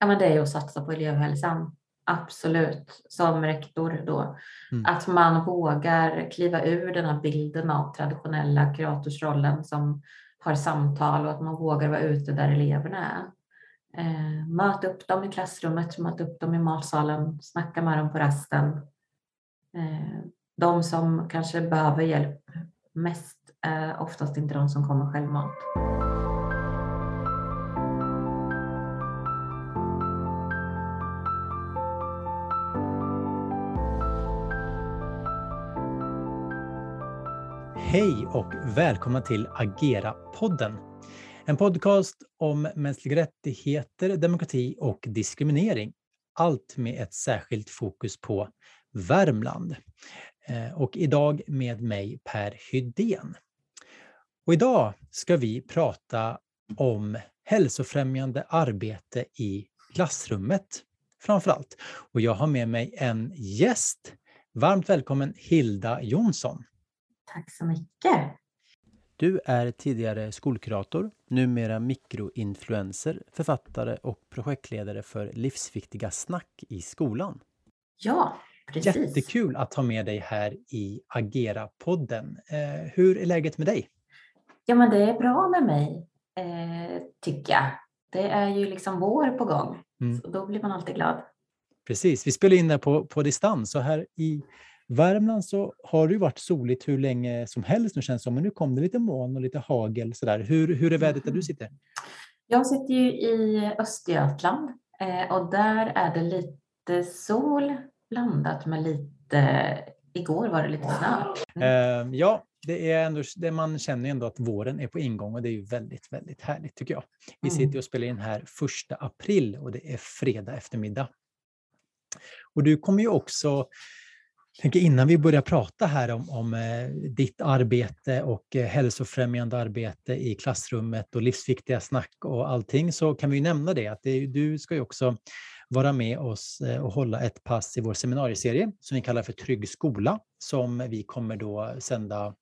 Ja, men det är ju att satsa på elevhälsan. Absolut, som rektor då. Mm. Att man vågar kliva ur den här bilden av traditionella kuratorsrollen som har samtal och att man vågar vara ute där eleverna är. Eh, möt upp dem i klassrummet, möt upp dem i matsalen, snacka med dem på rasten. Eh, de som kanske behöver hjälp mest är oftast inte de som kommer självmant. Hej och välkomna till Agera-podden. En podcast om mänskliga rättigheter, demokrati och diskriminering. Allt med ett särskilt fokus på Värmland. Eh, och idag med mig Per Hydén. Och idag ska vi prata om hälsofrämjande arbete i klassrummet framför allt. Och jag har med mig en gäst. Varmt välkommen Hilda Jonsson. Tack så mycket. Du är tidigare skolkurator, numera mikroinfluencer, författare och projektledare för Livsviktiga snack i skolan. Ja, precis. Jättekul att ha med dig här i Agera-podden. Eh, hur är läget med dig? Ja, men det är bra med mig, eh, tycker jag. Det är ju liksom vår på gång, mm. så då blir man alltid glad. Precis, vi spelar in det på, på distans och här i Värmland så har det ju varit soligt hur länge som helst nu känns det som, men nu kom det lite moln och lite hagel sådär. Hur, hur är vädret där du sitter? Jag sitter ju i Östergötland eh, och där är det lite sol blandat med lite, igår var det lite snö. Mm. Ja, det är ändå, det man känner ändå att våren är på ingång och det är ju väldigt, väldigt härligt tycker jag. Vi mm. sitter och spelar in här första april och det är fredag eftermiddag. Och du kommer ju också tänker innan vi börjar prata här om, om eh, ditt arbete och eh, hälsofrämjande arbete i klassrummet och livsviktiga snack och allting så kan vi nämna det att det, du ska ju också vara med oss eh, och hålla ett pass i vår seminarieserie som vi kallar för Trygg skola som vi kommer då sända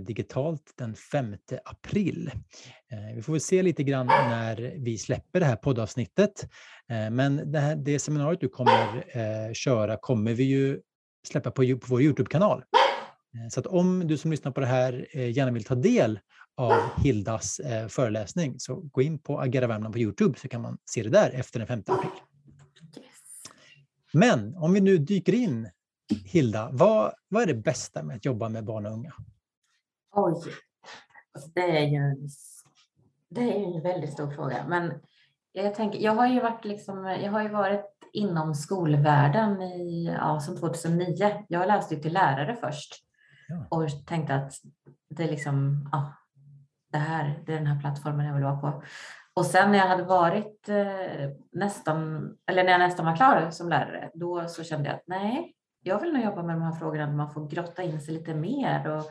digitalt den 5 april. Vi får väl se lite grann när vi släpper det här poddavsnittet. Men det, här, det seminariet du kommer köra kommer vi ju släppa på, på vår Youtube-kanal. Eh, så att om du som lyssnar på det här eh, gärna vill ta del av Hildas eh, föreläsning så gå in på Agera Värmland på Youtube så kan man se det där efter den 5 april. Men om vi nu dyker in, Hilda, vad, vad är det bästa med att jobba med barn och unga? Oj, det är ju, det är en väldigt stor fråga. Men jag, tänker, jag, har ju varit liksom, jag har ju varit inom skolvärlden i, ja, som 2009. Jag läste ju till lärare först ja. och tänkte att det är liksom, ja, det här, det är den här plattformen jag vill vara på. Och sen när jag hade varit eh, nästan, eller när jag nästan var klar som lärare, då så kände jag att nej, jag vill nog jobba med de här frågorna där man får grotta in sig lite mer och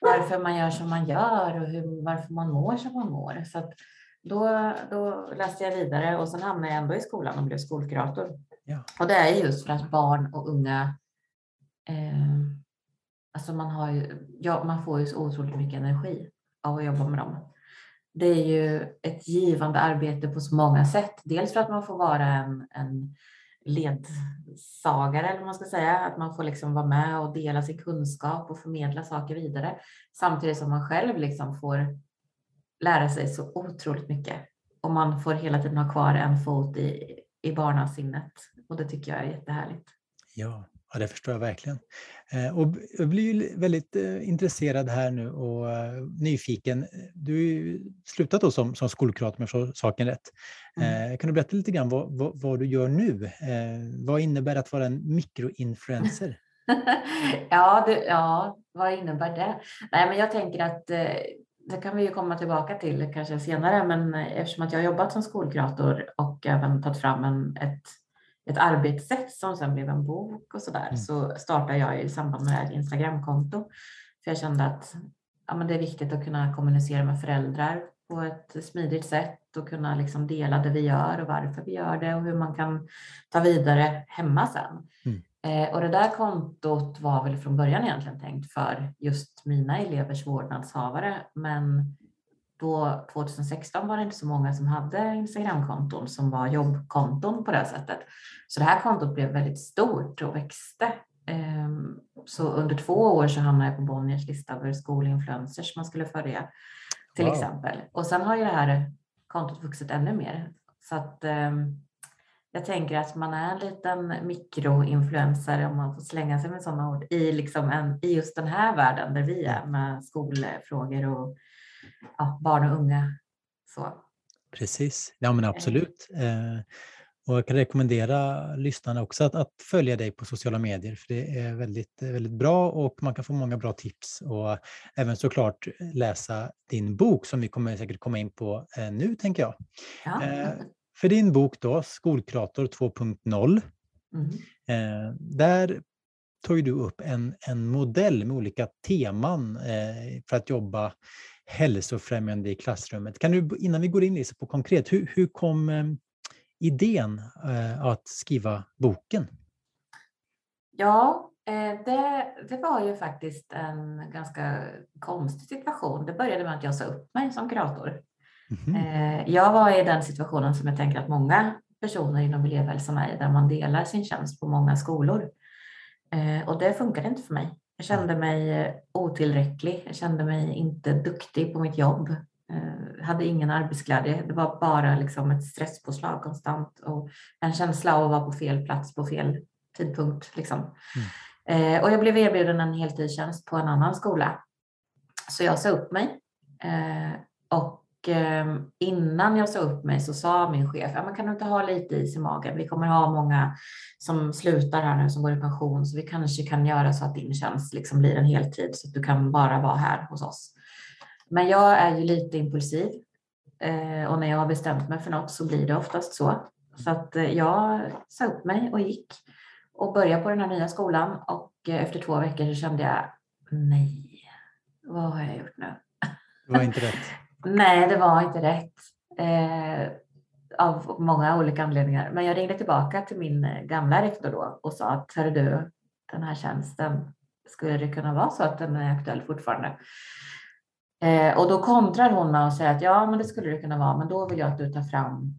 varför man gör som man gör och hur, varför man mår som man mår. Så att, då, då läste jag vidare och sen hamnade jag ändå i skolan och blev skolkurator. Ja. Och det är just för att barn och unga, eh, alltså man, har ju, ja, man får ju så otroligt mycket energi av att jobba med dem. Det är ju ett givande arbete på så många sätt. Dels för att man får vara en, en ledsagare, eller vad man ska säga, att man får liksom vara med och dela sin kunskap och förmedla saker vidare, samtidigt som man själv liksom får lära sig så otroligt mycket. Och man får hela tiden ha kvar en fot i, i barnasinnet. Och det tycker jag är jättehärligt. Ja, ja det förstår jag verkligen. Eh, och jag blir väldigt eh, intresserad här nu och eh, nyfiken. Du har ju slutat då som, som skolkurator med jag saken rätt. Mm. Kan du berätta lite grann vad, vad, vad, du gör nu? Vad innebär det att vara en mikroinfluencer? ja, det, ja, vad innebär det? Nej, men jag tänker att det kan vi ju komma tillbaka till kanske senare, men eftersom att jag har jobbat som skolkurator och även tagit fram en, ett, ett arbetssätt som sen blev en bok och så där, mm. så startade jag i samband med ett Instagramkonto. För jag kände att ja, men det är viktigt att kunna kommunicera med föräldrar på ett smidigt sätt och kunna liksom dela det vi gör och varför vi gör det och hur man kan ta vidare hemma sen. Mm. Eh, och det där kontot var väl från början egentligen tänkt för just mina elevers vårdnadshavare, men då 2016 var det inte så många som hade Instagramkonton som var jobbkonton på det sättet. Så det här kontot blev väldigt stort och växte. Ehm, så under två år så hamnade jag på Bonniers lista över skolinfluencers man skulle följa till wow. exempel. Och sen har ju det här kontot vuxit ännu mer. Så att ehm, jag tänker att man är en liten mikroinfluencer om man får slänga sig med sådana ord i, liksom en, i just den här världen där vi är med skolfrågor och ja, barn och unga. Så. Precis, ja men absolut. Eh, och jag kan rekommendera lyssnarna också att, att, följa dig på sociala medier, för det är väldigt, väldigt bra och man kan få många bra tips och även såklart läsa din bok som vi kommer säkert komma in på eh, nu, tänker jag. Ja. Eh, för din bok då, Skolkurator 2.0, mm. eh, där tar du upp en, en modell med olika teman eh, för att jobba hälsofrämjande i klassrummet. Kan du, innan vi går in i på konkret, hur, hur kom eh, idén eh, att skriva boken? Ja, eh, det, det var ju faktiskt en ganska konstig situation. Det började med att jag sa upp mig som kurator. Mm. Jag var i den situationen som jag tänker att många personer inom elevhälsan är där man delar sin tjänst på många skolor. Och det funkade inte för mig. Jag kände mig otillräcklig. Jag kände mig inte duktig på mitt jobb. Jag hade ingen arbetsglädje. Det var bara liksom ett stresspåslag konstant och en känsla av att vara på fel plats på fel tidpunkt. Liksom. Mm. Och jag blev erbjuden en heltidstjänst på en annan skola. Så jag sa upp mig. Och Ehm, innan jag sa upp mig så sa min chef, ja, men kan du inte ha lite is i magen? Vi kommer ha många som slutar här nu som går i pension, så vi kanske kan göra så att din tjänst liksom blir en heltid så att du kan bara vara här hos oss. Men jag är ju lite impulsiv eh, och när jag har bestämt mig för något så blir det oftast så. Så att eh, jag sa upp mig och gick och började på den här nya skolan och eh, efter två veckor så kände jag nej, vad har jag gjort nu? Det var inte rätt. Nej, det var inte rätt. Eh, av många olika anledningar. Men jag ringde tillbaka till min eh, gamla rektor då och sa att hör du, den här tjänsten, skulle det kunna vara så att den är aktuell fortfarande? Eh, och då kontrar hon med och säger att ja, men det skulle det kunna vara, men då vill jag att du tar fram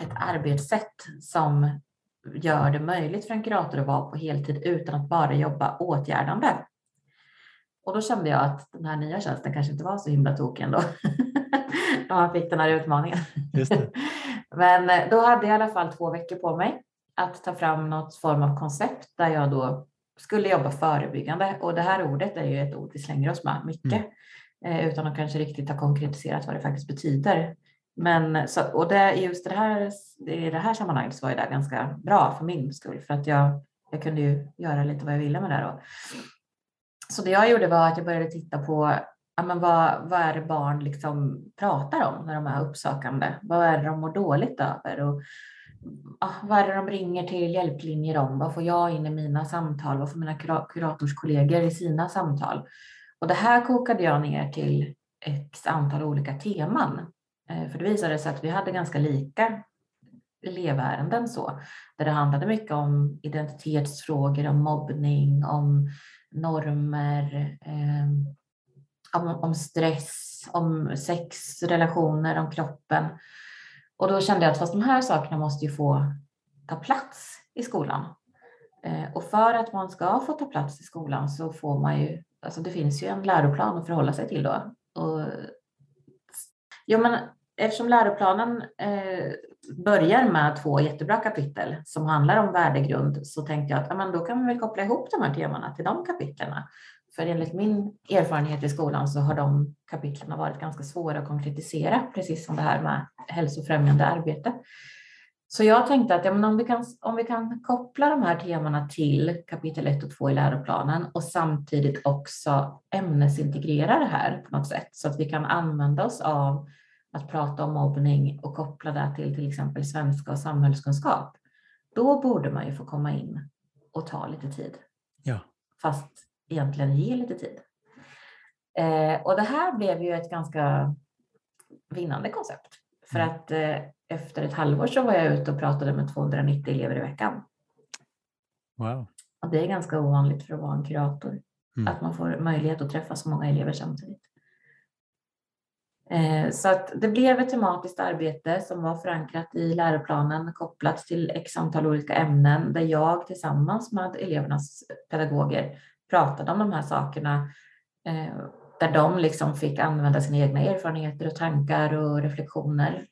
ett arbetssätt som gör det möjligt för en kurator att vara på heltid utan att bara jobba åtgärdande. Och då kände jag att den här nya tjänsten kanske inte var så himla tokig ändå. När man fick den här utmaningen. Men eh, då hade jag i alla fall två veckor på mig att ta fram något form av koncept där jag då skulle jobba förebyggande. Och det här ordet är ju ett ord vi slänger oss med mycket mm. Eh, utan att kanske riktigt ha konkretiserat vad det faktiskt betyder. Men så, och det, just det här, i det här sammanhanget så var det ganska bra för min skull för att jag, jag kunde ju göra lite vad jag ville med det. Då. Så det jag gjorde var att jag började titta på ja, men vad, vad är det barn liksom pratar om när de är uppsökande? Vad är det de mår dåligt över? Och, ja, vad är det de ringer till hjälplinjer om? Vad får jag in i mina samtal? Vad får mina kuratorskollegor i sina samtal? Och det här kokade jag ner till x antal olika teman. Eh, för det visade sig att vi hade ganska lika elevärenden så, där det handlade mycket om identitetsfrågor, om mobbning, om normer, eh, om, om, stress, om sex, relationer, om kroppen. Och då kände jag att fast de här sakerna måste ju få ta plats i skolan. Eh, och för att man ska få ta plats i skolan så får man ju, alltså det finns ju en läroplan att förhålla sig till då. Och, ja, men eftersom läroplanen eh, börjar med två jättebra kapitel som handlar om värdegrund så tänkte jag att ja, men då kan vi väl koppla ihop de här temana till de kapitlerna. För enligt min erfarenhet i skolan så har de kapitlen varit ganska svåra att konkretisera, precis som det här med hälsofrämjande arbete. Så jag tänkte att ja, men om, vi kan, om vi kan koppla de här temana till kapitel 1 och 2 i läroplanen och samtidigt också ämnesintegrera det här på något sätt så att vi kan använda oss av att prata om mobbning och koppla det till till exempel svenska och samhällskunskap, då borde man ju få komma in och ta lite tid. Ja. Fast egentligen ge lite tid. Eh, och det här blev ju ett ganska vinnande koncept. För mm. att eh, efter ett halvår så var jag ute och pratade med 290 elever i veckan. Wow. Och det är ganska ovanligt för att vara en kurator. Mm. Att man får möjlighet att träffa så många elever samtidigt. Eh, så att det blev ett tematiskt arbete som var förankrat i läroplanen kopplat till x antal olika ämnen där jag tillsammans med elevernas pedagoger pratade om de här sakerna eh, där de liksom fick använda sina egna erfarenheter och tankar och reflektioner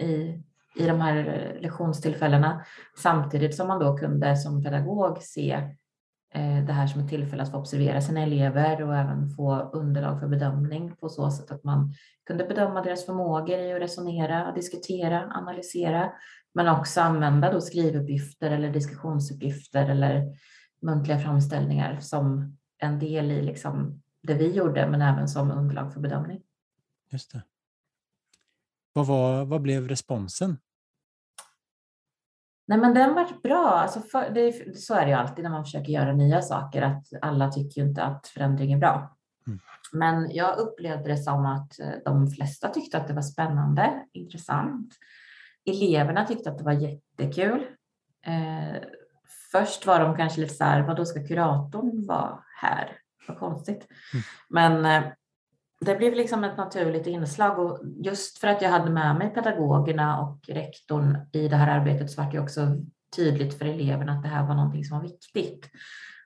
i, i de här lektionstillfällena. Samtidigt som man då kunde som pedagog se Eh, det här som ett tillfälle att få observera sina elever och även få underlag för bedömning på så sätt att man kunde bedöma deras förmågor i att resonera, diskutera, analysera, men också använda då skrivuppgifter eller diskussionsuppgifter eller muntliga framställningar som en del i liksom det vi gjorde, men även som underlag för bedömning. Just det. Vad, var, vad blev responsen? Nej, men den var bra. Alltså för, det, så är det ju alltid när man försöker göra nya saker, att alla tycker ju inte att förändring är bra. Mm. Men jag upplevde det som att eh, de flesta tyckte att det var spännande, intressant. Eleverna tyckte att det var jättekul. Eh, först var de kanske lite så här, vad då ska kuratorn vara här? Vad konstigt. Mm. Men eh, det blev liksom ett naturligt inslag och just för att jag hade med mig pedagogerna och rektorn i det här arbetet så var det också tydligt för eleverna att det här var någonting som var viktigt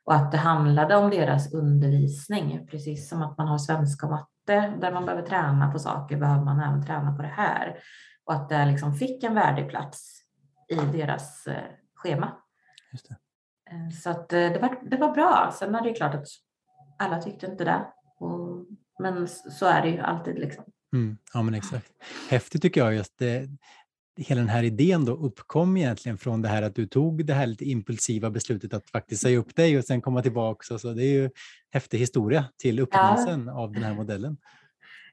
och att det handlade om deras undervisning, precis som att man har svenska och matte där man behöver träna på saker behöver man även träna på det här och att det liksom fick en värdig plats i deras eh, schema. Eh, så att det, var, det var bra. Sen är det klart att alla tyckte inte det. Och, men så är det ju alltid. Liksom. Mm, ja, men exakt. Häftigt tycker jag just det, hela den här idén då uppkom egentligen från det här att du tog det här lite impulsiva beslutet att faktiskt säga upp dig och sen komma tillbaka. Så det är ju häftig historia till upprinnelsen ja. av den här modellen.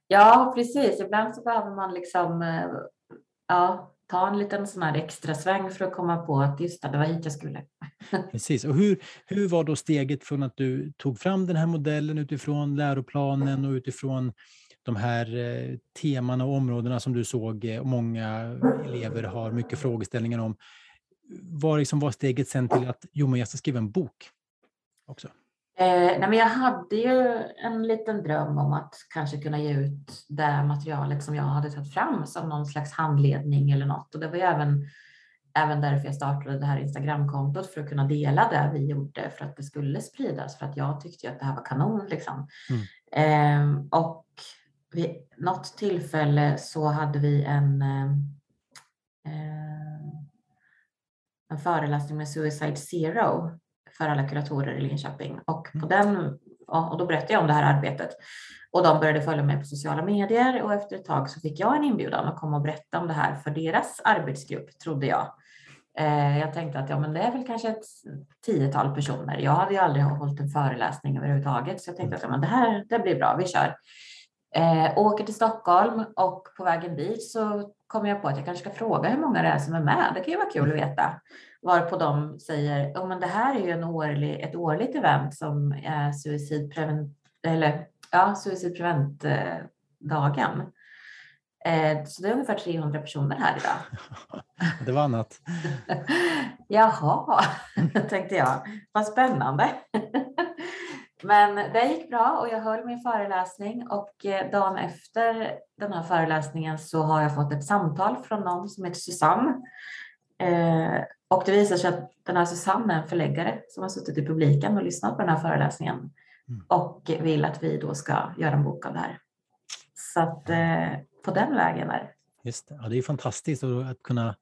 Ja, precis. Ibland så behöver man liksom eh, ja, ta en liten sån här extra sväng för att komma på att just det, det var hit jag skulle. Precis, och hur, hur var då steget från att du tog fram den här modellen utifrån läroplanen och utifrån de här eh, teman och områdena som du såg och många elever har mycket frågeställningar om. Vad liksom var steget sen till att jo, men jag ska skriva en bok också? Eh, nej, men jag hade ju en liten dröm om att kanske kunna ge ut det materialet som jag hade tagit fram som någon slags handledning eller något. Och det var ju även, även därför jag startade det här Instagramkontot för att kunna dela det vi gjorde för att det skulle spridas för att jag tyckte att det här var kanon. Liksom. Mm. Eh, och vid något tillfälle så hade vi en eh, en föreläsning med Suicide Zero för alla kuratorer i Linköping. Och, på mm. den, och då berättade jag om det här arbetet. Och de började följa mig på sociala medier och efter ett tag så fick jag en inbjudan att komma och berätta om det här för deras arbetsgrupp, trodde jag. Eh, jag tänkte att ja, men det är väl kanske ett tiotal personer. Jag hade ju aldrig hållit en föreläsning överhuvudtaget, så jag tänkte att ja, men det här det blir bra, vi kör. Eh, åker till Stockholm och på vägen dit så kommer jag på att jag kanske ska fråga hur många det är som är med. Det kan ju vara kul att veta. Varpå de säger, oh, men det här är ju en årlig, ett årligt event som är suicidprevent, eller ja, suicidpreventdagen. Eh, så det är ungefär 300 personer här idag. Det var annat. Jaha, tänkte jag. Vad spännande. Men det gick bra och jag höll min föreläsning och eh, dagen efter den här föreläsningen så har jag fått ett samtal från någon som heter Susanne. Eh, och det visar sig att den här Susanne är en förläggare som har suttit i publiken och lyssnat på den här föreläsningen mm. och vill att vi då ska göra en bok av det här. Så att eh, på den vägen är det. Just det. Ja, det är fantastiskt att kunna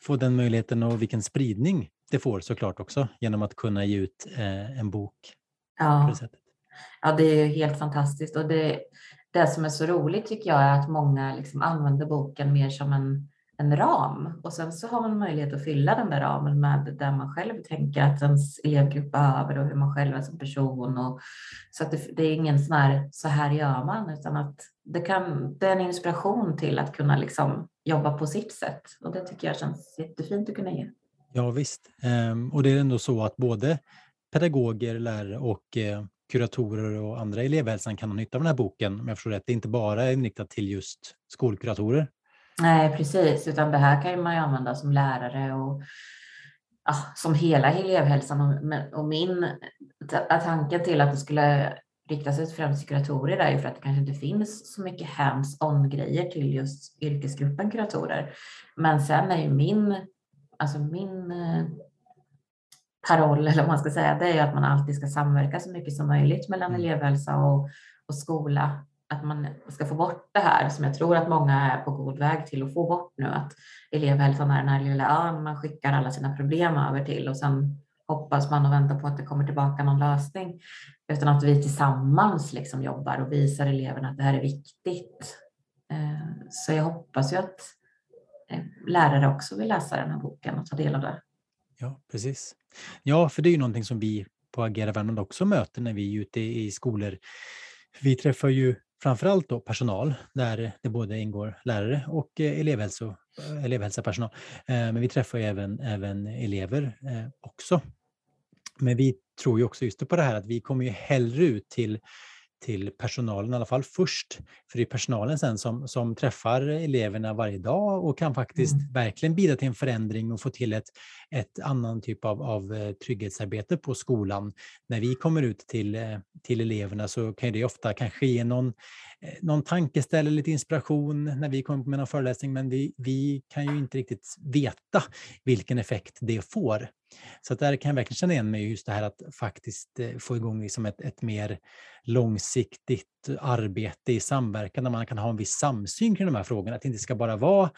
få den möjligheten och vilken spridning det får såklart också genom att kunna ge ut en bok Ja. ja, det är helt fantastiskt och det, det som är så roligt tycker jag är att många liksom använder boken mer som en, en ram och sen så har man möjlighet att fylla den där ramen med det man själv tänker att ens elevgrupp behöver och hur man själv är som person. Och, så att det, det, är ingen sån här, så här gör man, utan att det, kan, det är en inspiration till att kunna liksom jobba på sitt sätt och det tycker jag känns jättefint att kunna ge. Ja visst, ehm, och det är ändå så att både pedagoger, lärare och eh, kuratorer och andra i elevhälsan kan ha nytta av den här boken. Om jag förstår rätt, det är inte bara inriktat till just skolkuratorer. Nej, precis, utan det här kan man ju använda som lärare och ja, som hela elevhälsan och, och min tanken till att det skulle riktar sig främst till kuratorer är ju för att det kanske inte finns så mycket hands-on grejer till just yrkesgruppen kuratorer. Men sen är ju min, alltså min eh, paroll, eller vad man ska säga, det är ju att man alltid ska samverka så mycket som möjligt mellan mm. elevhälsa och, och skola. Att man ska få bort det här som jag tror att många är på god väg till att få bort nu, att elevhälsan är den här lilla ön man skickar alla sina problem över till och sen hoppas man och väntar på att det kommer tillbaka någon lösning. Utan att vi tillsammans liksom jobbar och visar eleverna att det här är viktigt. Eh, så jag hoppas ju att eh, lärare också vill läsa den här boken och ta del av det. Ja, precis. Ja, för det är ju någonting som vi på Agera Värmland också möter när vi är ute i skolor. Vi träffar ju framförallt då personal där det både ingår lärare och eh, elevhälso, eh, elevhälsopersonal. Eh, men vi träffar ju även, även elever också. Men vi tror ju också just på det här att vi kommer ju hellre ut till, till personalen i alla fall först. För det är personalen sen som, som träffar eleverna varje dag och kan faktiskt mm. verkligen bidra till en förändring och få till ett, ett annan typ av, av eh, trygghetsarbete på skolan. När vi kommer ut till, eh, till eleverna så kan det ofta kanske ge någon, Eh, någon tankeställare, lite inspiration när vi kommer med någon föreläsning, men vi, vi kan ju inte riktigt veta vilken effekt det får. Så där kan jag verkligen känna igen mig just det här att faktiskt eh, få igång liksom ett, ett mer långsiktigt arbete i samverkan där man kan ha en viss samsyn kring de här frågorna. Att det inte ska bara vara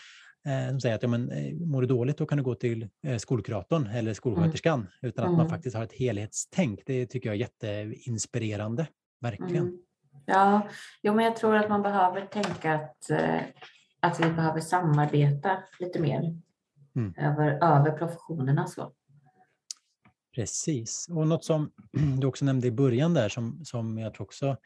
eh, som säger att ja, men, mår du dåligt då kan du gå till skolkuratorn eller mm. skolsköterskan. Mm. Utan att mm. man faktiskt har ett helhetstänk. Det tycker jag är jätteinspirerande. Verkligen. Mm. Ja, jo, men jag tror att man behöver tänka att, eh, att vi behöver samarbeta lite mer mm. över, över professionerna. Så. Precis, och något som du också nämnde i början där som, som jag tror också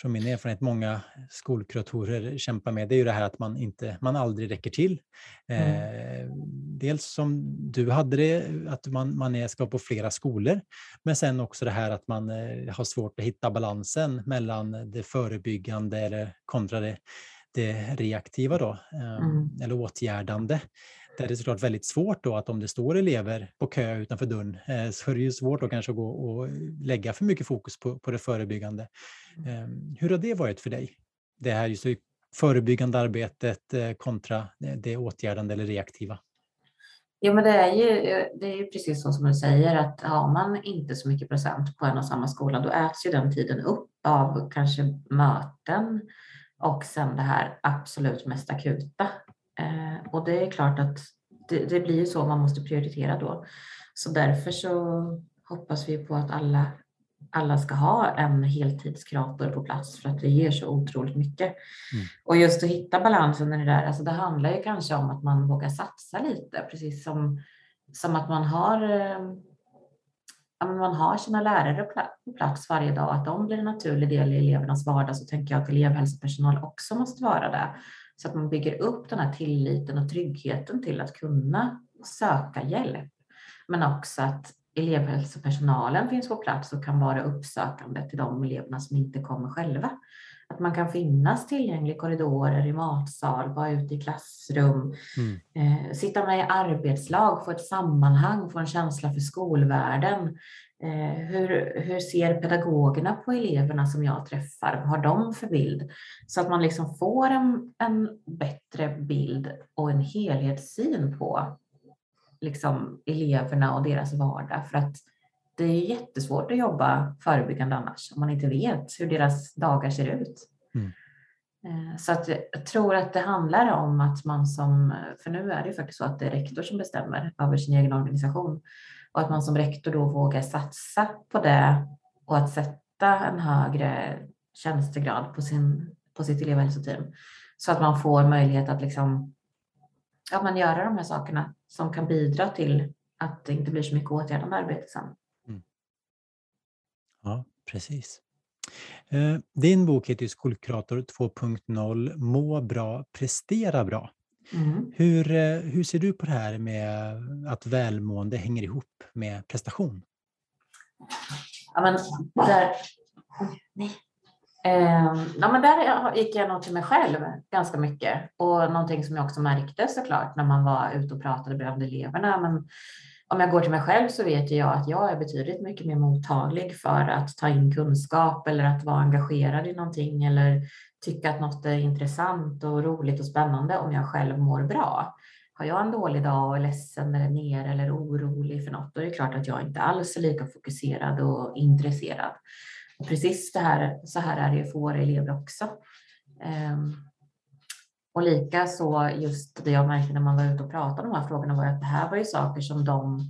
från min erfarenhet många skolkuratorer kämpar med, det är ju det här att man, inte, man aldrig räcker till. Mm. Eh, dels som du hade det, att man, man är, ska på flera skolor, men sen också det här att man eh, har svårt att hitta balansen mellan det förebyggande eller kontra det, det reaktiva då, eh, mm. eller åtgärdande. Där det är såklart väldigt svårt då att om det står elever på kö utanför dörren eh, så är det ju svårt att kanske gå och lägga för mycket fokus på, på det förebyggande. Mm. Ehm, hur har det varit för dig? Det här just förebyggande arbetet eh, kontra det åtgärdande eller reaktiva? Ja, men det är ju, det är ju precis så som du säger att har man inte så mycket procent på en och samma skola, då äts ju den tiden upp av kanske möten och sen det här absolut mest akuta. Eh, och det är klart att det, det blir så man måste prioritera då. Så därför så hoppas vi på att alla, alla ska ha en heltidskurator på plats för att det ger så otroligt mycket. Mm. Och just att hitta balansen i det där, alltså det handlar ju kanske om att man vågar satsa lite, precis som, som att man har eh, man har sina lärare på plats varje dag, att de blir en naturlig del i elevernas vardag, så tänker jag att elevhälsopersonal också måste vara det. Så att man bygger upp den här tilliten och tryggheten till att kunna söka hjälp. Men också att elevhälsopersonalen finns på plats och kan vara uppsökande till de eleverna som inte kommer själva. Att man kan finnas tillgänglig i korridorer, i matsal, vara ute i klassrum, mm. eh, sitta med i arbetslag, få ett sammanhang, få en känsla för skolvärlden. Eh, hur, hur ser pedagogerna på eleverna som jag träffar? Vad har de för bild? Så att man liksom får en, en bättre bild och en helhetssyn på liksom eleverna och deras vardag. För att det är jättesvårt att jobba förebyggande annars om man inte vet hur deras dagar ser ut. Mm. Eh, så att jag tror att det handlar om att man som, för nu är det ju faktiskt så att det är rektor som bestämmer över sin egen organisation och att man som rektor då vågar satsa på det och att sätta en högre tjänstegrad på, sin, på sitt elevhälsoteam så att man får möjlighet att liksom, ja, man göra de här sakerna som kan bidra till att det inte blir så mycket åtgärdande arbete sen. Mm. Ja, precis. Eh, din bok heter Skolkurator 2.0 Må bra, prestera bra. Mm. Hur, eh, hur ser du på det här med att välmående hänger ihop med prestation? Ja, men där, nej. Eh, ja, men där gick jag nog till mig själv ganska mycket och någonting som jag också märkte såklart när man var ute och pratade med eleverna. Men om jag går till mig själv så vet jag att jag är betydligt mycket mer mottaglig för att ta in kunskap eller att vara engagerad i någonting eller tycka att något är intressant och roligt och spännande om jag själv mår bra. Har jag en dålig dag och är ledsen eller ner eller orolig för något, då är det klart att jag inte alls är lika fokuserad och intresserad. Och precis det här, så här är det ju för våra elever också. Um, och lika så just det jag märkte när man var ute och pratade om de här frågorna var att det här var ju saker som de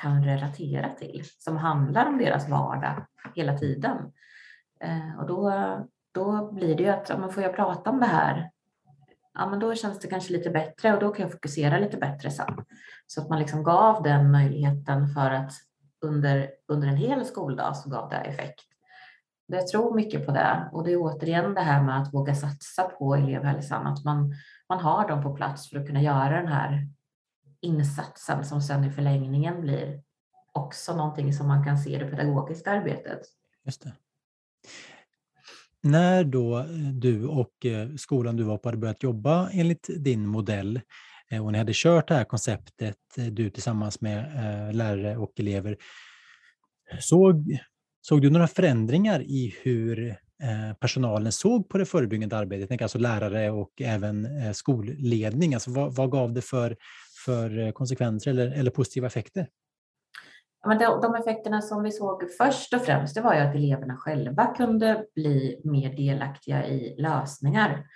kan relatera till, som handlar om deras vardag hela tiden. Eh, och då, då blir det ju att, ja, får jag prata om det här ja, men då känns det kanske lite bättre och då kan jag fokusera lite bättre sen. Så att man liksom gav den möjligheten för att under, under en hel skoldag så gav det effekt. Jag tror mycket på det och det är återigen det här med att våga satsa på elevhälsan, att man, man har dem på plats för att kunna göra den här insatsen som sen i förlängningen blir också någonting som man kan se i det pedagogiska arbetet. Just det. När då eh, du och eh, skolan du var på hade börjat jobba enligt din modell eh, och ni hade kört det här konceptet, du tillsammans med lärare och elever, såg, såg du några förändringar i hur eh, personalen såg på det förebyggande arbetet, alltså lärare och även eh, skolledning? Alltså vad, vad gav det för, för eh, konsekvenser eller, eller positiva effekter? Men de effekterna som vi såg först och främst, det var ju att eleverna själva kunde bli mer delaktiga i lösningar.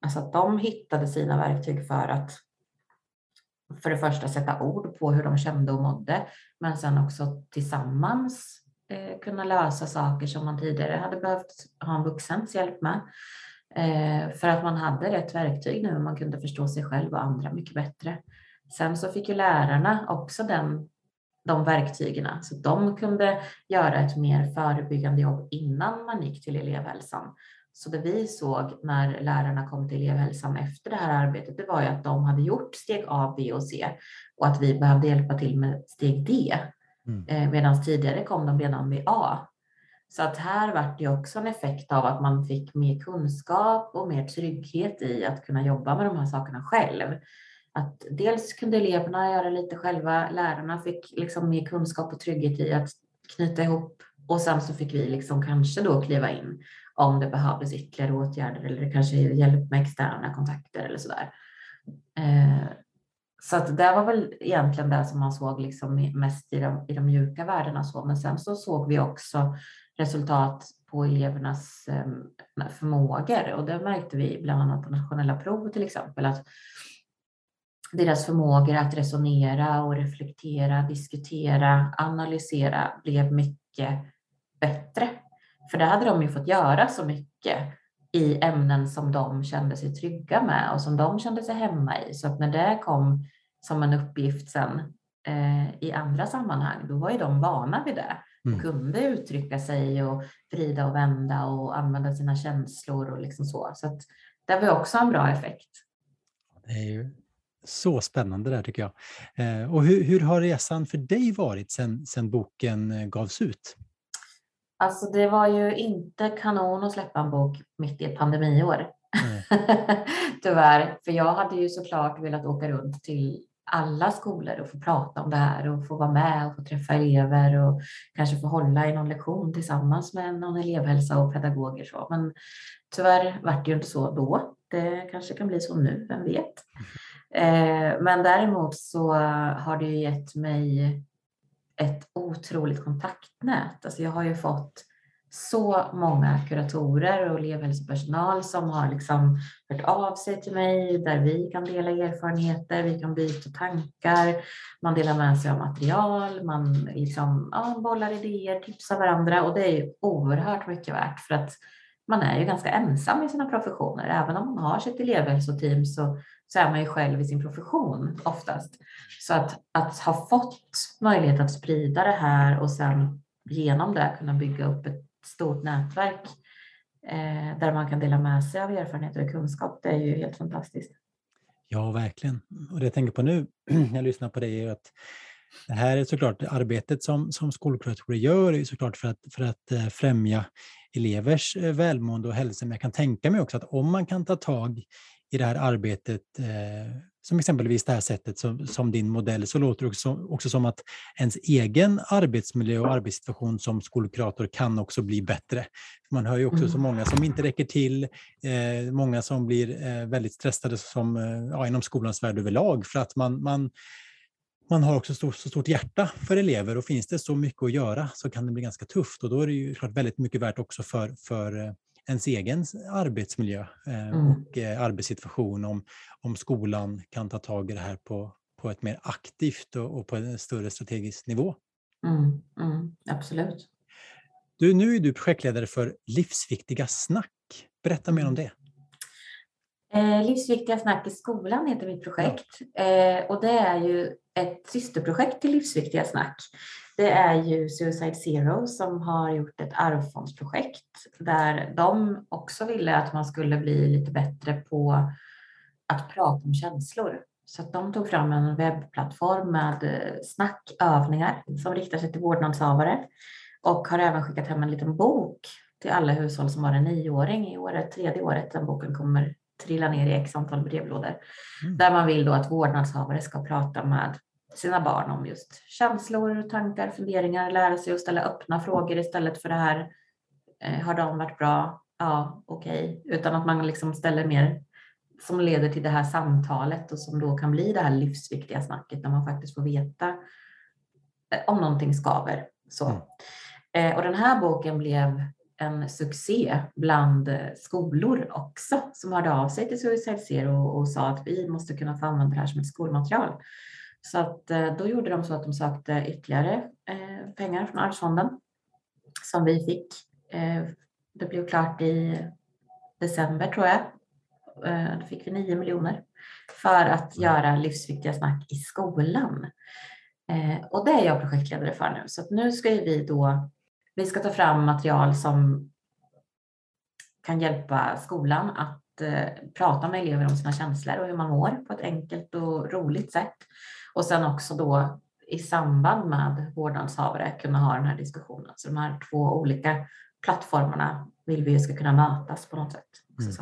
Alltså att de hittade sina verktyg för att för det första sätta ord på hur de kände och mådde, men sen också tillsammans eh, kunna lösa saker som man tidigare hade behövt ha en vuxens hjälp med. Eh, för att man hade rätt verktyg nu och man kunde förstå sig själv och andra mycket bättre. Sen så fick ju lärarna också den de verktygen så de kunde göra ett mer förebyggande jobb innan man gick till elevhälsan. Så det vi såg när lärarna kom till elevhälsan efter det här arbetet, det var ju att de hade gjort steg A, B och C och att vi behövde hjälpa till med steg D. Mm. Eh, medan tidigare kom de redan vid A. Så att här vart det också en effekt av att man fick mer kunskap och mer trygghet i att kunna jobba med de här sakerna själv att dels kunde eleverna göra lite själva, lärarna fick liksom mer kunskap och trygghet i att knyta ihop och sen så fick vi liksom kanske då kliva in om det behövdes ytterligare åtgärder eller kanske hjälp med externa kontakter eller sådär. Eh, så att det var väl egentligen det som man såg liksom mest i de, i de mjuka värdena. Så. Men sen så såg vi också resultat på elevernas ehm, förmågor och det märkte vi bland annat på nationella prov till exempel att deras förmågor att resonera och reflektera, diskutera, analysera blev mycket bättre. För det hade de ju fått göra så mycket i ämnen som de kände sig trygga med och som de kände sig hemma i. Så att när det kom som en uppgift sen eh, i andra sammanhang, då var ju de vana vid det. Mm. kunde uttrycka sig och vrida och vända och använda sina känslor och liksom så. Så att det var också en bra effekt. Det är ju så spännande där tycker jag. Eh, och hur, hur, har resan för dig varit sedan sen boken eh, gavs ut? Alltså det var ju inte kanon att släppa en bok mitt i ett pandemiår. Tyvärr, för jag hade ju såklart velat åka runt till alla skolor och få prata om det här och få vara med och få träffa elever och kanske få hålla i någon lektion tillsammans med någon elevhälsa och pedagoger. Så. Men tyvärr vart det ju inte så då. Det kanske kan bli så nu, vem vet? Eh, men däremot så har det ju gett mig ett otroligt kontaktnät. Alltså jag har ju fått så många kuratorer och elevhälsopersonal som har liksom hört av sig till mig där vi kan dela erfarenheter, vi kan byta tankar, man delar med sig av material, man liksom, ja, bollar idéer, tipsar varandra och det är ju oerhört mycket värt för att man är ju ganska ensam i sina professioner. Även om man har sitt elevhälsoteam så så är man ju själv i sin profession oftast. Så att, att ha fått möjlighet att sprida det här och sen genom det kunna bygga upp ett stort nätverk eh, där man kan dela med sig av erfarenheter och kunskap, det är ju helt fantastiskt. Ja, verkligen. Och det jag tänker på nu när jag lyssnar på dig är att det här är såklart arbetet som, som skolkuratorer gör är såklart för att, för att eh, främja elevers eh, välmående och hälsa. Men jag kan tänka mig också att om man kan ta tag i det här arbetet eh, som exempelvis det här sättet som, som din modell, så låter det också, också som att ens egen arbetsmiljö och arbetssituation som skolkurator kan också bli bättre. Man hör ju också mm. så många som inte räcker till, eh, många som blir eh, väldigt stressade som, eh, ja, inom skolans värld överlag för att man, man man har också så, stort hjärta för elever och finns det så mycket att göra så kan det bli ganska tufft och då är det ju klart väldigt mycket värt också för, för eh, ens egen arbetsmiljö eh, mm. och eh, arbetssituation om, om skolan kan ta tag i det här på, på ett mer aktivt och, och på en större strategisk nivå. Mm, mm, absolut. Du, nu är du projektledare för Livsviktiga snack. Berätta mer om mm. det. Eh, Livsviktiga snack i skolan heter mitt projekt eh, och det är ju ett systerprojekt till Livsviktiga snack. Det är ju Suicide Zero som har gjort ett arvfondsprojekt där de också ville att man skulle bli lite bättre på att prata om känslor. Så att de tog fram en webbplattform med eh, snackövningar som riktar sig till vårdnadshavare och har även skickat hem en liten bok till alla hushåll som har en nioåring. I år är tredje året den boken kommer trilla ner i x antal brevlådor. Mm. Där man vill då att vårdnadshavare ska prata med sina barn om just känslor, tankar, funderingar, lära sig att ställa öppna frågor istället för det här eh, har de varit bra? Ja, okej, okay. utan att man liksom ställer mer som leder till det här samtalet och som då kan bli det här livsviktiga snacket där man faktiskt får veta eh, om någonting skaver. Så. Mm. Eh, och den här boken blev en succé bland skolor också som hörde av sig till Suicide Zero och sa att vi måste kunna få använda det här som ett skolmaterial. Så att eh, då gjorde de så att de sökte ytterligare eh, pengar från Arvsfonden som vi fick. Eh, det blev klart i december tror jag. Då fick vi 9 miljoner för att göra livsviktiga snack i skolan. Och det är jag projektledare för nu. Så nu ska vi då, vi ska ta fram material som kan hjälpa skolan att prata med elever om sina känslor och hur man mår på ett enkelt och roligt sätt. Och sen också då i samband med vårdnadshavare kunna ha den här diskussionen. Så de här två olika plattformarna vill vi ska kunna mötas på något sätt. Mm.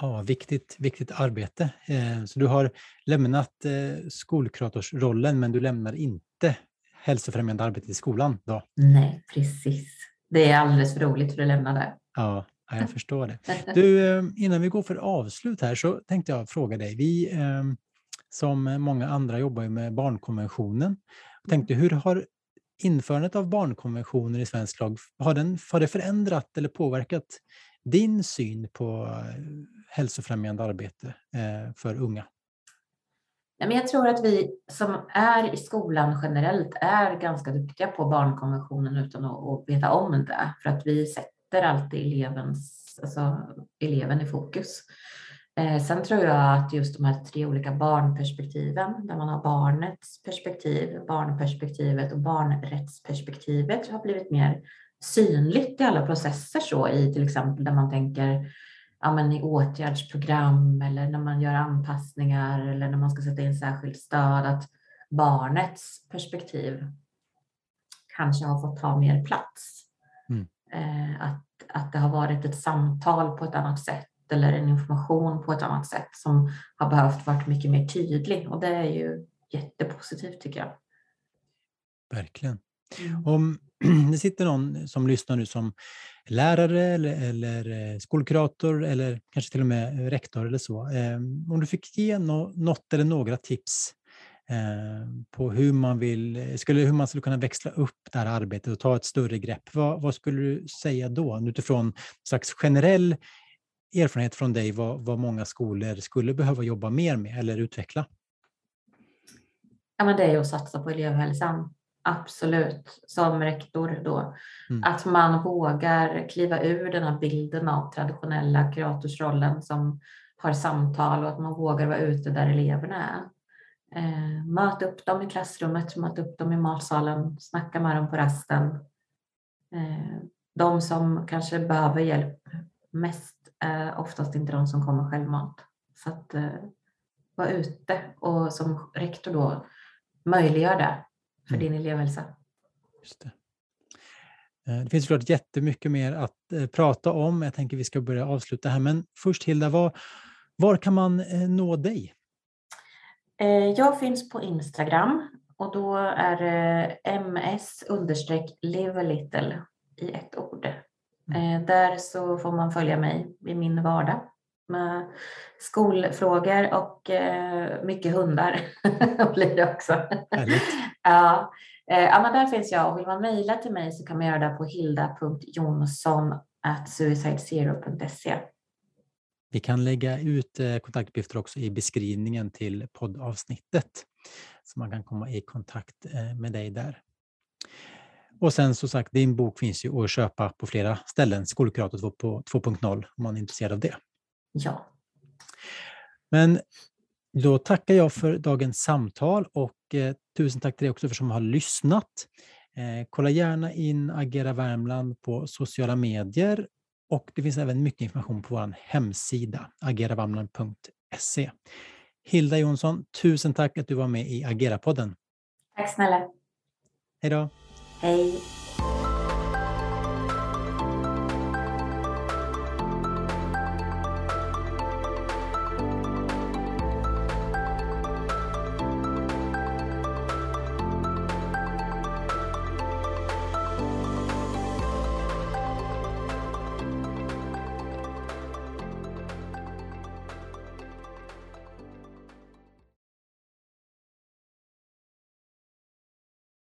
Ja, viktigt, viktigt arbete. Eh, så du har lämnat eh, skolkuratorsrollen men du lämnar inte hälsofrämjande arbete i skolan då? Nej, precis. Det är alldeles för roligt för att lämna det. Ja, jag förstår det. Du, eh, innan vi går för avslut här så tänkte jag fråga dig. Vi som många andra jobbar ju med barnkonventionen. Jag tänkte, hur har införandet av barnkonventionen i svensk lag, har, den, har det förändrat eller påverkat din syn på eh, hälsofrämjande arbete eh, för unga? Jag tror att vi som är i skolan generellt är ganska duktiga på barnkonventionen utan att veta om det. För att vi sätter alltid elevens, alltså eleven i fokus. Eh, sen tror jag att just de här tre olika barnperspektiven, där man har barnets perspektiv, barnperspektivet och barnrättsperspektivet har blivit mer synligt i alla processer så i till exempel där man tänker ja, men i åtgärdsprogram eller när man gör anpassningar eller när man ska sätta in särskilt stöd att barnets perspektiv kanske har fått ta mer plats. Mm. Eh, att, att det har varit ett samtal på ett annat sätt eller en information på ett annat sätt som har behövt varit mycket mer tydlig och det är ju jättepositivt tycker jag. Verkligen. Mm. Om det sitter någon som lyssnar nu som lärare eller, eller eh, skolkurator eller kanske till och med rektor eller så. Eh, om du fick ge något eller några tips eh, på hur man, vill, skulle, hur man skulle kunna växla upp det här arbetet och ta ett större grepp. Vad, vad skulle du säga då utifrån slags generell erfarenhet från dig vad, vad många skolor skulle behöva jobba mer med eller utveckla? Ja, men det är ju att satsa på elevhälsan. Absolut, som rektor då. Mm. Att man vågar kliva ur den här bilden av traditionella kuratorsrollen som har samtal och att man vågar vara ute där eleverna är. Eh, möt upp dem i klassrummet, möt upp dem i matsalen, snacka med dem på rasten. Eh, de som kanske behöver hjälp mest är oftast inte de som kommer självmant. Så att eh, vara ute och som rektor då möjliggör det för mm. din elevhälsa. Just det. Eh, det finns såklart jättemycket mer att eh, prata om. Jag tänker vi ska börja avsluta här. Men först Hilda, vad, Var kan man eh, nå dig? Eh, jag finns på Instagram och då är det ms understreck live little i ett ord. Mm. Där så får man följa mig i min vardag med skolfrågor och mycket hundar blir det också. ja. ja, men där finns jag och vill man mejla till mig så kan man göra det på hilda.jonsson suicidezero.se. Vi kan lägga ut eh, kontaktuppgifter också i beskrivningen till poddavsnittet så man kan komma i kontakt eh, med dig där. Och sen som sagt, din bok finns ju att köpa på flera ställen, Skolkurator 2.0 om man är intresserad av det. Ja. Men då tackar jag för dagens samtal och eh, tusen tack till dig också för som har lyssnat. Eh, kolla gärna in Agera Värmland på sociala medier och det finns även mycket information på vår hemsida ageravamland.se. Hilda Jonsson, tusen tack att du var med i Agera-podden. Tack snälla. Hej då. 哎